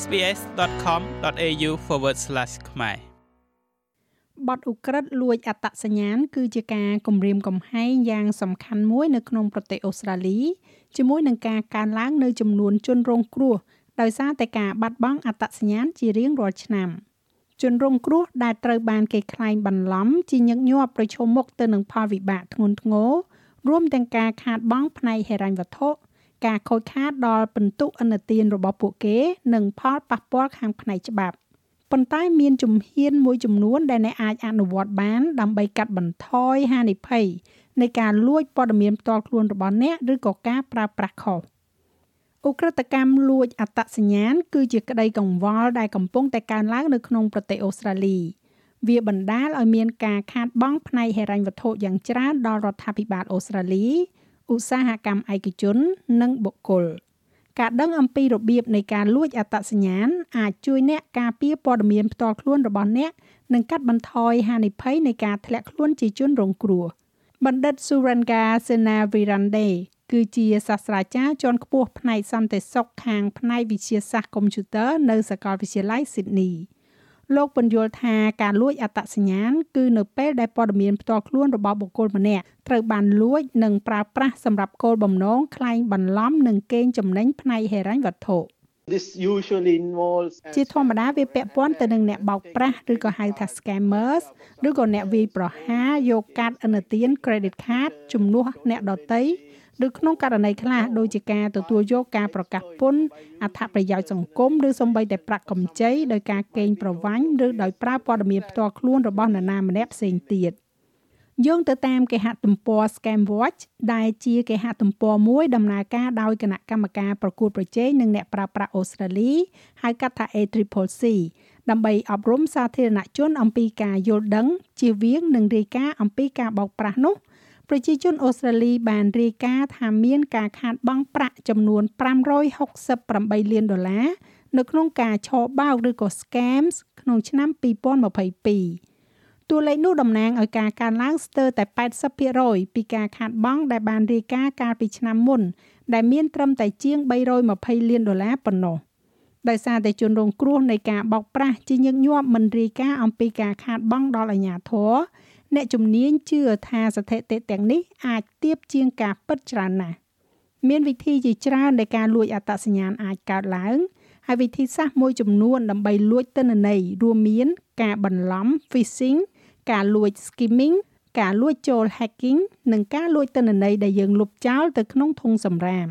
sbs.com.au/ ខ្មែរបទឧក្រិដ្ឋលួចអត្តសញ្ញាណគឺជាការគំរាមកំហែងយ៉ាងសំខាន់មួយនៅក្នុងប្រទេសអូស្ត្រាលីជាមួយនឹងការកើនឡើងនៅចំនួនជនរងគ្រោះដោយសារតែការបាត់បង់អត្តសញ្ញាណជារៀងរាល់ឆ្នាំជនរងគ្រោះដែលត្រូវបានគេក្លែងបន្លំជាញឹកញាប់ប្រឈមមុខទៅនឹងផលវិបាកធ្ងន់ធ្ងររួមទាំងការខាតបង់ផ្នែកហិរញ្ញវត្ថុ ការខូចខាតដល់ពិន្ទុអនុទានរបស់ពួកគេ និងផលប៉ះពាល់ខាងផ្នែកច្បាប់ប៉ុន្តែមានជំហានមួយចំនួនដែលអ្នកអាចអនុវត្តបាន ដើម្បីកាត់បន្ថយហានិភ័យនៃការលួចព័ត៌មានផ្ទាល់ខ្លួនរបស់អ្នកឬក៏ការប្រើប្រាស់ខុសឧក្រិដ្ឋកម្មលួចអត្តសញ្ញាណគឺជាក្តីកង្វល់ដែលកំពុងតែកើនឡើងនៅក្នុងប្រទេសអូស្ត្រាលី វាបណ្ដាលឲ្យមានការខាតបង់ផ្នែកហិរញ្ញវត្ថុយ៉ាងច្រើនដល់រដ្ឋាភិបាលអូស្ត្រាលី ឧស្សាហកម្មឯកជន និងបុគ្គលការដឹងអំពីរបៀបនៃការលួចអត្តសញ្ញាណអាចជួយអ្នកការពារព័ត៌មានផ្ទាល់ខ្លួនរបស់អ្នកនិងកាត់បន្ថយហានិភ័យនៃការធ្លាក់ខ្លួនជាជនរងគ្រោះបណ្ឌិត Suranga Senavirande គឺជាសាស្ត្រាចារ្យជាន់ខ្ពស់ផ្នែកសន្តិសុខខាងផ្នែកវិទ្យាសាស្ត្រកុំព្យូទ័រនៅសាកលវិទ្យាល័យ Sydney លោកពន្យល់ថាការលួចអត្តសញ្ញាណគឺនៅពេលដែលព័ត៌មានផ្ទាល់ខ្លួនរបស់បុគ្គលម្នាក់ត្រូវបានលួចនិងប្រើប្រាស់សម្រាប់គោលបំណងក្លែងបន្លំនិងកេងចំណេញផ្នែកហិរញ្ញវត្ថុ This usually involves ជាធម្មតាវាពាក់ព័ន្ធទៅនឹងអ្នកបោកប្រាស់ឬក៏ហៅថា scammers ឬក៏អ្នកវាយប្រហារយកកាតឥណទាន credit card ជំនួសអ្នកដទៃឬក្នុងករណីខ្លះដូចជាការទទួលយកការប្រកាសពន្ធអត្ថប្រយោជន៍សង្គមឬសូម្បីតែប្រាក់កម្ចីដោយការកេងប្រវ័ញ្ចឬដោយប្រើព័ត៌មានផ្ទាល់ខ្លួនរបស់នរណាម្នាក់ផ្សេងទៀត យោងទៅតាមគេហទំព័រ Scamwatch ដែលជាគេហទំព័រមួយដំណើរការដោយគណៈកម្មការប្រកួតប្រជែងនឹងអ្នកប្រើប្រាស់អូស្ត្រាលីហៅកាត់ថា ACCC ដើម្បីអប់រំសាធារណជនអំពីការយល់ដឹងជៀសវាងនិងរាយការណ៍អំពីការបោកប្រាស់នោះប្រជាជនអូស្ត្រាលីបានរាយការណ៍ថាមានការខាតបង់ប្រាក់ចំនួន568លានដុល្លារនៅក្នុងការឆបោកឬក៏ scams ក្នុងឆ្នាំ2022 តួលេខនោះតំណាងឲ្យការកើនឡើងស្ទើរតែ80%ពីការខាតបង់ដែលបានរាយការណ៍កាលពីឆ្នាំមុន ដែលមានត្រឹមតែជាង320លានដុល្លារប៉ុណ្ណោះដោយសារតែជនរងគ្រោះនៃការបោកប្រាស់ជាញឹកញាប់មិនរាយការណ៍អំពីការខាតបង់ដល់អាជ្ញាធរអ្នកជំនាញជឿថាស្ថិតិទាំងនេះអាចទៀបជាងការពិតច្រើនណាស់មានវិធីជាច្រើននៃការលួចអត្តសញ្ញាណអាចកើតឡើងហើយវិធីសាស្ត្រមួយចំនួនដើម្បីលួចទិន្នន័យរួមមានការបន្លំ phishing ការលួច skimming ការលួចចូល hacking និងការលួចទិន្នន័យដែលយើងលុបចោលទៅក្នុងធុងសំរាម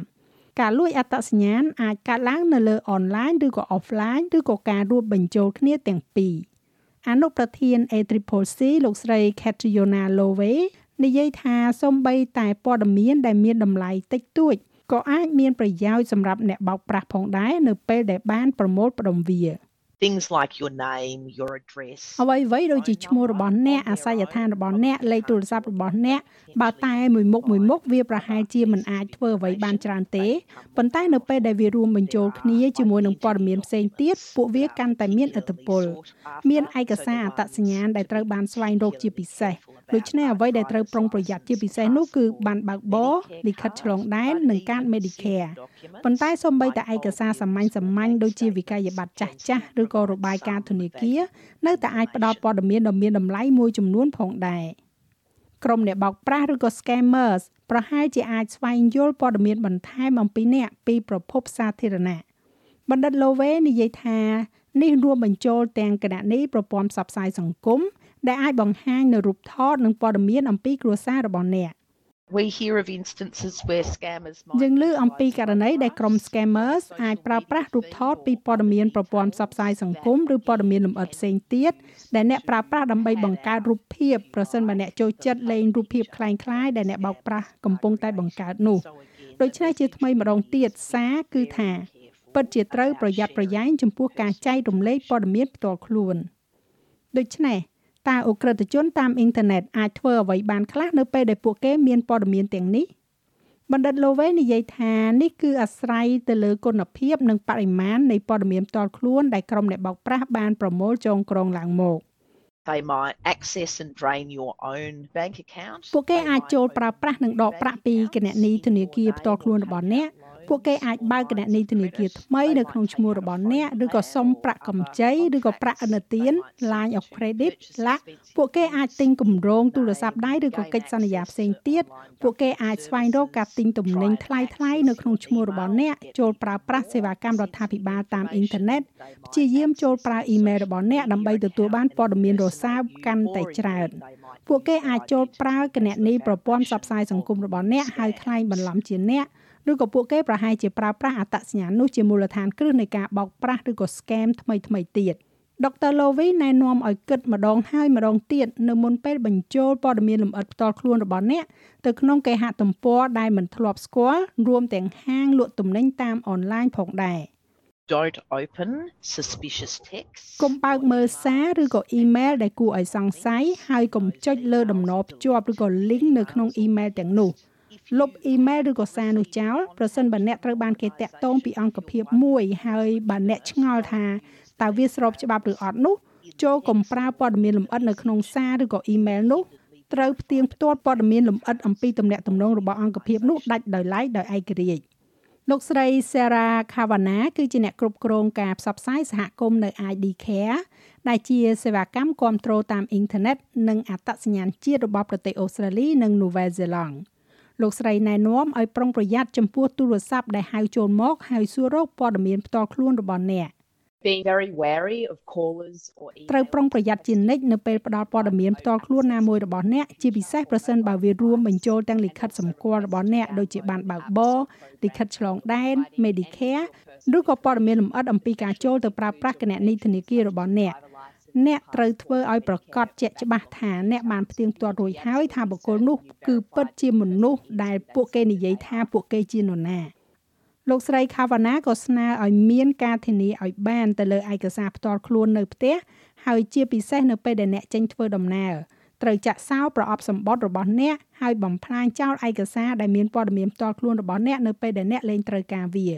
ការលួចអត្តសញ្ញាណអាចកើតឡើងនៅលើអនឡាញឬក៏ offline ឬក៏ការរួមបញ្ចូលគ្នាទាំងពីរអនុប្រធាន ACCC លោកស្រី Catriona Lowe និយាយថាសូម្បីតែព័ត៌មានដែលមានតម្លៃតិចតួចក៏អាចមានប្រយោជន៍សម្រាប់អ្នកបោកប្រាស់ផងដែរនៅពេលដែលបានប្រមូលផ្ដុំវា things like your name, your address. អ្វីអ្វីដូចជាឈ្មោះរបស់អ្នកអាសយដ្ឋានរបស់អ្នកលេខទូរស័ព្ទរបស់អ្នកបើតែមួយមុខមួយមុខវាប្រហែលជាមិនអាចធ្វើអ្វីបានច្រើនទេប៉ុន្តែនៅពេលដែលវារួមបញ្ចូលគ្នាជាមួយនឹងព័ត៌មានផ្សេងទៀតពួកវាកាន់តែមានឥទ្ធិពលមានឯកសារអត្តសញ្ញាណដែលត្រូវបានស្វែងរកជាពិសេសដូច្នេះអ្វីដែលត្រូវប្រុងប្រយ័ត្នជាពិសេសនោះគឺបានបើកបរលិខិតឆ្លងដែននិងកាត Medicare ប៉ុន្តែសូម្បីតែឯកសារសាមញ្ញសាមញ្ញដូចជាវិក័យប័ត្រចាស់ចាស់ឬក៏របាយការណ៍ធនាគារនៅតែអាចផ្ដល់ព័ត៌មានដ៏មានតម្លៃមួយចំនួនផងដែរក្រុមអ្នកបោកប្រាស់ឬក៏ scammers ប្រហែលជាអាចស្វែងយល់ព័ត៌មានបន្ថែមអំពីអ្នកពីប្រភពសាធារណៈបណ្ឌិត Lowe និយាយថានេះរួមបញ្ចូលទាំងគណនីប្រព័ន្ធផ្សព្វផ្សាយសង្គមដែលអាចបង្ហាញនៅរូបថតនិងព័ត៌មានអំពីគ្រួសាររបស់អ្នក We hear of instances where scammers យើងឮអំពីករណីដែលក្រុម scammers អាចប្រើប្រាស់រូបថតពីព័ត៌មានប្រព័ន្ធផ្សព្វផ្សាយសង្គមឬព័ត៌មានលម្អិតផ្សេងទៀតដែលអ្នកប្រើប្រាស់ដើម្បីបង្កើតរូបភាពប្រសិនបើអ្នកចូលចិត្តលេងរូបភាពคล้ายៗដែលអ្នកបោកប្រាស់កំពុងតែបង្កើតនោះដូច្នេះជាថ្មីម្ដងទៀតសារគឺថាពិតជាត្រូវប្រយ័ត្នប្រយែងចំពោះការចែករំលែកព័ត៌មានផ្ទាល់ខ្លួនដូច្នេះ តើអ ுக ្រិតជនតាមអ៊ីនធឺណិតអាចធ្វើអ្វីបានខ្លះនៅពេលដែលពួកគេមានព័ត៌មានទាំងនេះបណ្ឌិត Lowe និយាយថានេះគឺអាស្រ័យទៅលើគុណភាព និងបរិមាណនៃព័ត៌មានផ្ទាល់ខ្លួនដែលក្រុមអ្នកបោកប្រាស់បានប្រមូលចងក្រងឡើងមក they might access and drain your own bank account ពួកគេអាចចូលប្រើប្រាស់និងដកប្រាក់ពីគណនីធនាគារផ្ទាល់ខ្លួនរបស់អ្នក ពួកគេអាចបើកគណនីធនាគារថ្មីនៅក្នុងឈ្មោះរបស់អ្នកឬក៏សុំប្រាក់កម្ចីឬក៏ប្រាក់ឥណទាន line of credit ឡាក់ពួកគេអាចទិញគម្រោងទូរស័ព្ទដៃឬក៏កិច្ចសន្យាផ្សេងទៀតពួកគេអាចស្វែងរកការទិញទំនិញថ្លៃៗនៅក្នុងឈ្មោះរបស់អ្នកចូលប្រើប្រាស់សេវាកម្មរដ្ឋាភិបាលតាមអ៊ីនធឺណិតព្យាយាមចូលប្រើអ៊ីមែលរបស់អ្នកដើម្បីទទួលបានព័ត៌មានរសើបកាន់តែច្រើនពួកគេអាចចូលប្រើគណនីប្រព័ន្ធផ្សព្វផ្សាយសង្គមរបស់អ្នកហើយខ្លែងបន្លំជាអ្នក ឬក៏ពួកគេប្រហែលជាប្រើប្រាស់អត្តសញ្ញាណនោះជាមូលដ្ឋានគ្រឹះនៃការបោកប្រាស់ឬក៏ scam ថ្មីថ្មីទៀតដុកទ័រ Lowy ណែនាំឲ្យគិតម្ដងហើយម្ដងទៀតនៅមុនពេលបញ្ចូលព័ត៌មានលម្អិតផ្ទាល់ខ្លួនរបស់អ្នកទៅក្នុងគេហទំព័រដែលមិនធ្លាប់ស្គាល់រួមទាំងហាងលក់ទំនិញតាមអនឡាញផងដែរ Don't open suspicious texts. កុំបើកមើលសារឬក៏អ៊ីមែលដែលគួរឲ្យសង្ស័យហើយកុំចុចលើតំណភ្ជាប់ឬក៏ link នៅក្នុងអ៊ីមែលទាំងនោះ លុបអ៊ីមែលឬក៏សារនោះចោលប្រសិនបើអ្នកត្រូវបានគេតាក់ទងពីអង្គភាពមួយហើយបើអ្នកឆ្ងល់ថាតើវាស្របច្បាប់ឬអត់នោះចូលកុំប្រើព័ត៌មានលម្អិតនៅក្នុងសារឬក៏អ៊ីមែលនោះត្រូវផ្ទៀងផ្ទាត់ព័ត៌មានលម្អិតអំពីទំនាក់ទំនងរបស់អង្គភាពនោះដាច់ដោយឡែកដោយឯករាជ្យលោកស្រី Sarah Kavanagh គឺជាអ្នកគ្រប់គ្រងការផ្សព្វផ្សាយសហគមន៍នៅ ID Care ដែលជាសេវាកម្មគ្រប់គ្រងតាមអ៊ីនធឺណិតនិងអត្តសញ្ញាណជាតិរបស់ប្រទេសអូស្ត្រាលីនិងនូវែលសេឡង់ លោកស្រីណែនាំឲ្យប្រុងប្រយ័ត្នចំពោះទូរស័ព្ទដែលហៅចូលមកហើយសួររកព័ត៌មានផ្ទាល់ខ្លួនរបស់អ្នក being very wary of callers or ត្រូវប្រុងប្រយ័ត្នជានិច្ចនៅពេលផ្ដល់ព័ត៌មានផ្ទាល់ខ្លួនណាមួយរបស់អ្នកជាពិសេសប្រសិនបើវារួមបញ្ចូលទាំងលិខិតសម្គាល់របស់អ្នកដូចជាបានបើកបរលិខិតឆ្លងដែន Medicare ឬក៏ព័ត៌មានលម្អិតអំពីការចូលទៅប្រើប្រាស់គណនីធនាគាររបស់អ្នក អ្នកត្រូវធ្វើឲ្យប្រកាសជាក់ច្បាស់ថាអ្នកបានផ្ទៀងផ្ទាត់រួចហើយថាបុគ្គលនោះគឺពិតជាមនុស្សដែលពួកគេនិយាយថាពួកគេជានរណាលោកស្រី Kavana ក៏ស្នើឲ្យមានការធានាឲ្យបានទៅលើឯកសារផ្ទាល់ខ្លួននៅផ្ទះហើយជាពិសេសនៅពេលដែលអ្នកចេញធ្វើដំណើរត្រូវចាក់សោប្រអប់សម្បត្តិរបស់អ្នកហើយបំផ្លាញចោលឯកសារដែលមានព័ត៌មានផ្ទាល់ខ្លួនរបស់អ្នកនៅពេលដែលអ្នកលែងត្រូវការវា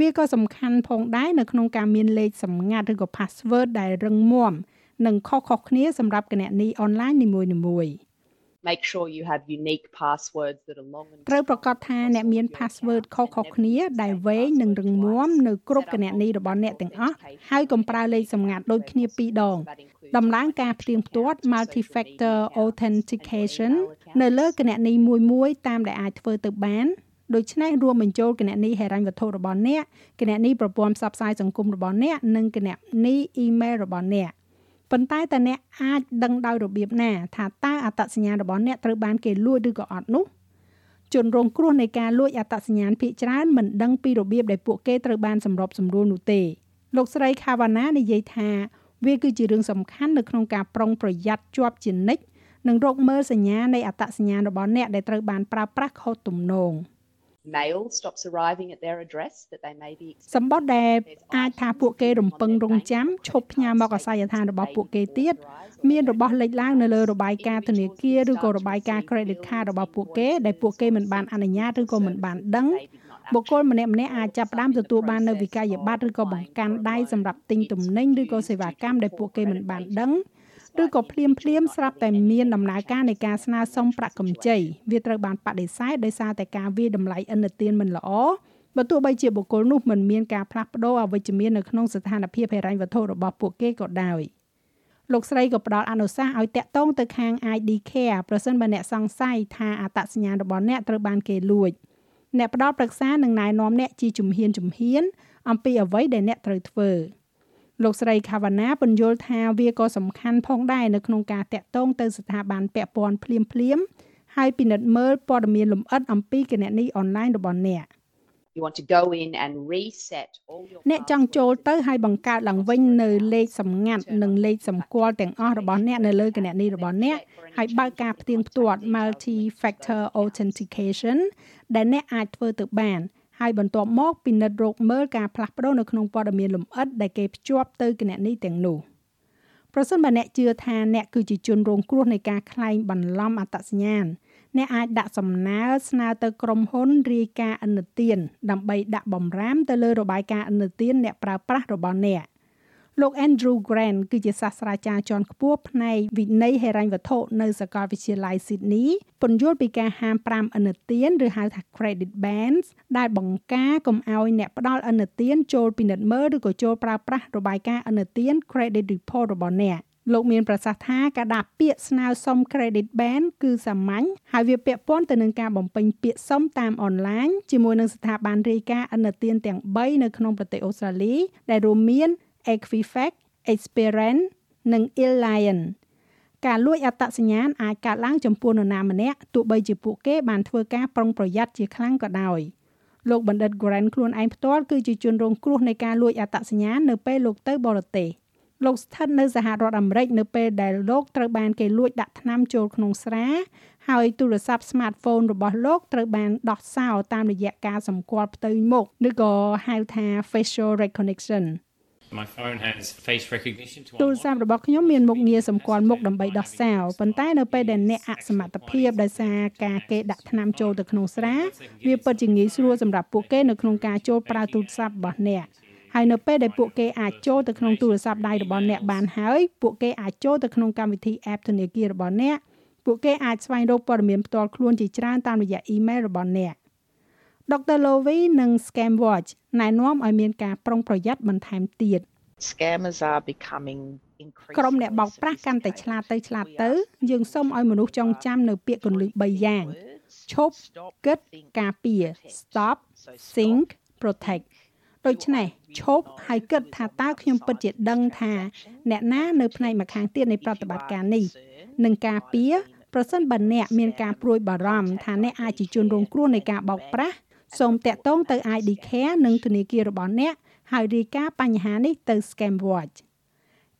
វាក៏សំខាន់ផងដែរនៅក្នុងការមានលេខសម្ងាត់ឬក៏ password ដែលរឹងមាំនិងខុសៗគ្នាសម្រាប់គណនីអនឡាញនីមួយៗ make sure you have unique passwords that are long and ត្រូវប្រកាសថាអ្នកមាន password ខុសៗគ្នាដែលវែងនិងរឹងមាំនៅគ្រប់គណនីរបស់អ្នកទាំងអស់ហើយកុំប្រើលេខសម្ងាត់ដូចគ្នាពីរដងដំឡើងការផ្ទៀងផ្ទាត់ multi-factor authentication នៅលើគណនីមួយមួយតាមដែលអាចធ្វើទៅបាន ដូច្នេះរួមបញ្ចូលគណនីហិរញ្ញវត្ថុរបស់អ្នកគណនីប្រព័ន្ធផ្សព្វផ្សាយសង្គមរបស់អ្នកនិងគណនីអ៊ីមែលរបស់អ្នកប៉ុន្តែតើអ្នកអាចដឹងដោយរបៀបណា ថាតើអត្តសញ្ញាណរបស់អ្នកត្រូវបានគេលួចឬក៏អត់នោះជនរងគ្រោះនៃការលួចអត្តសញ្ញាណភាគច្រើនមិនដឹងពីរបៀបដែលពួកគេត្រូវបានសម្របសម្រួលនោះទេលោកស្រី Kavana និយាយថាវាគឺជារឿងសំខាន់នៅក្នុងការប្រុងប្រយ័ត្នជាប់ជានិច្ចនិងរកមើលសញ្ញានៃអត្តសញ្ញាណរបស់អ្នកដែលត្រូវបានប្រើប្រាស់ខុសទំនង mail stops arriving at their address that they may be សម្បត្តិដែលអាចថាពួកគេរំពឹងរង់ចាំឈប់ផ្ញើមកអាសយដ្ឋានរបស់ពួកគេទៀតមានរបស់លេចឡើងនៅលើរបាយការណ៍ធនាគារឬក៏របាយការណ៍ credit card របស់ពួកគេដែលពួកគេមិនបានអនុញ្ញាតឬក៏មិនបានដឹងបុគ្គលម្នាក់ម្នាក់អាចចាប់ផ្ដើមទទួលបាននៅវិក័យប័ត្រឬក៏បង្កាន់ដៃសម្រាប់ទិញទំនិញឬក៏សេវាកម្មដែលពួកគេមិនបានដឹង ឬក៏ភ្លាមភ្លាមស្រាប់តែមានដំណើរការនៃការស្នើសុំប្រាក់កម្ចីវាត្រូវបានបដិសេធដោយសារតែការវាយតម្លៃឥណទានមិនល្អបើទោះបីជាបុគ្គលនោះមិនមានការផ្លាស់ប្ដូរអវិជ្ជមាននៅក្នុងស្ថានភាពហិរញ្ញវត្ថុរបស់ពួកគេក៏ដោយលោកស្រីក៏ផ្ដល់អនុសាសន៍ឲ្យតាក់ទងទៅខាង ID Care ប្រសិនបើអ្នកសង្ស័យថាអត្តសញ្ញាណរបស់អ្នកត្រូវបានគេលួចអ្នកផ្ដល់ប្រឹក្សានឹងណែនាំអ្នកជាជំហានជំហានអំពីអ្វីដែលអ្នកត្រូវធ្វើ លោកស្រី Kavana ពន្យល់ថាវាក៏សំខាន់ផងដែរនៅក្នុងការតាក់ទងទៅស្ថាប័នពាក់ព័ន្ធភ្លាមភ្លាមហើយពិនិត្យមើលព័ត៌មានលម្អិតអំពីគណនីអនឡាញរបស់អ្នក you want to go in and reset all your អ្នកចង់ចូលទៅហើយបង្កើតឡើងវិញនៅលេខសម្ងាត់និងលេខសម្គាល់ទាំងអស់របស់អ្នកនៅលើគណនីរបស់អ្នកហើយបើកការផ្ទៀងផ្ទាត់ multi factor authentication ដែលអ្នកអាចធ្វើទៅបាន ហើយបន្ទាប់មកពិនិត្យរកមើលការផ្លាស់ប្ដូរនៅក្នុងព័ត៌មានលម្អិតដែលគេភ្ជាប់ទៅគណនីទាំងនោះប្រសិនបើអ្នកជឿថាអ្នកគឺជាជនរងគ្រោះនៃការក្លែងបន្លំអត្តសញ្ញាណអ្នកអាចដាក់សំណើស្នើទៅក្រុមហ៊ុនរាយការណ៍ឥណទានដើម្បីដាក់បំរាមទៅលើរបាយការណ៍ឥណទានអ្នកប្រើប្រាស់របស់អ្នក លោក Andrew Grant គឺជាសាស្ត្រាចារ្យជាន់ខ្ពស់ផ្នែកវិន័យហិរញ្ញវត្ថុនៅសាកលវិទ្យាល័យ Sydney ពន្យល់ពីការហាម5ឥណទានឬហៅថា credit bans ដែលបង្ការកុំឲ្យអ្នកផ្ដល់ឥណទានចូលពិនិត្យមើលឬក៏ចូលប្រើប្រាស់របាយការណ៍ឥណទាន credit report របស់អ្នកលោកមានប្រសាសន៍ថាការដាក់ពាក្យស្នើសុំ credit ban គឺសាមញ្ញហើយវាពាក់ព័ន្ធទៅនឹងការបំពេញពាក្យសុំតាមអនឡាញជាមួយនឹងស្ថាប័នរាយការណ៍ឥណទានទាំង3នៅក្នុងប្រទេសអូស្ត្រាលីដែលរួមមាន Equifax, Experian និង Allianz ការលួចអត្តសញ្ញាណអាចកើតឡើងចំពោះនរណាម្នាក់ទោះបីជាពួកគេបានធ្វើការប្រុងប្រយ័ត្នជាខ្លាំងក៏ដោយលោកបណ្ឌិត Grant ខ្លួនឯងផ្ទាល់គឺជាជនរងគ្រោះនៃការលួចអត្តសញ្ញាណនៅពេលលោកទៅបរទេសលោកស្ថិតនៅសហរដ្ឋអាមេរិកនៅពេលដែលលោកត្រូវបានគេលួចដាក់ថ្នាំចូលក្នុងស្រា ហើយទូរស័ព្ទ smartphone របស់លោកត្រូវបានដោះសោតាមរយៈការសម្គាល់ផ្ទៃមុខឬក៏ហៅថា facial recognition My phone has face recognition to ទូរស័ព្ទរបស់ខ្ញុំមានមុខងារសម្គាល់មុខដើម្បីដោះសោប៉ុន្តែនៅពេលដែលអ្នកអសមត្ថភាពដោយសារការគេដាក់ថ្នាំចូលទៅក្នុងស្រា វាពិតជាងាយស្រួលសម្រាប់ពួកគេនៅក្នុងការចូលប្រើទូរស័ព្ទរបស់អ្នកហើយនៅពេលដែលពួកគេអាចចូលទៅក្នុងទូរស័ព្ទដៃរបស់អ្នកបានហើយពួកគេអាចចូលទៅក្នុងកម្មវិធី app ធនាគាររបស់អ្នកពួកគេអាចស្វែងរកព័ត៌មានផ្ទាល់ខ្លួនជាច្រើនតាមរយៈ email របស់អ្នក Dr. Lowy និង Scamwatch ណែនាំឲ្យមានការប្រុងប្រយ័ត្នបន្ថែមទៀត Scammers are becoming ក្រុមអ្នកបោកប្រាស់កាន់តែឆ្លាតទៅឆ្លាតទៅ យើងសូមឲ្យមនុស្សចងចាំនៅពាក្យគន្លឹះ3យ៉ាងឈប់គិតការពារ stop think protect ដូច្នេះឈប់ហើយគិតថាតើខ្ញុំពិតជាដឹងថា អ្នកណានៅផ្នែកម្ខាងទៀតនៃប្រតិបត្តិការនេះនឹងការពារប្រសិនបើអ្នកមានការព្រួយបារម្ភថាអ្នកអាចជាជនរងគ្រោះនៃការបោកប្រាស់ សូមតាក់ទងទៅ ID Care និងធនាគាររបស់អ្នកហើយរាយការណ៍បញ្ហានេះទៅ Scam Watch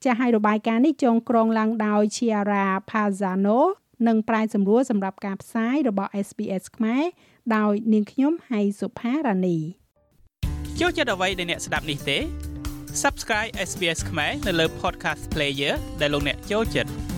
ចាស់ឲ្យរបាយការណ៍នេះចងក្រងឡើងដោយ Chiara Pazano និងប្រាយសម្រួលសម្រាប់ការផ្សាយរបស់ SBS ខ្មែរដោយនាងខ្ញុំហៃសុផារ៉ានីចូលចិត្តអ្វីដែលអ្នកស្ដាប់នេះទេ Subscribe SBS ខ្មែរនៅលើ Podcast Player ដែលលោកអ្នកចូលចិត្ត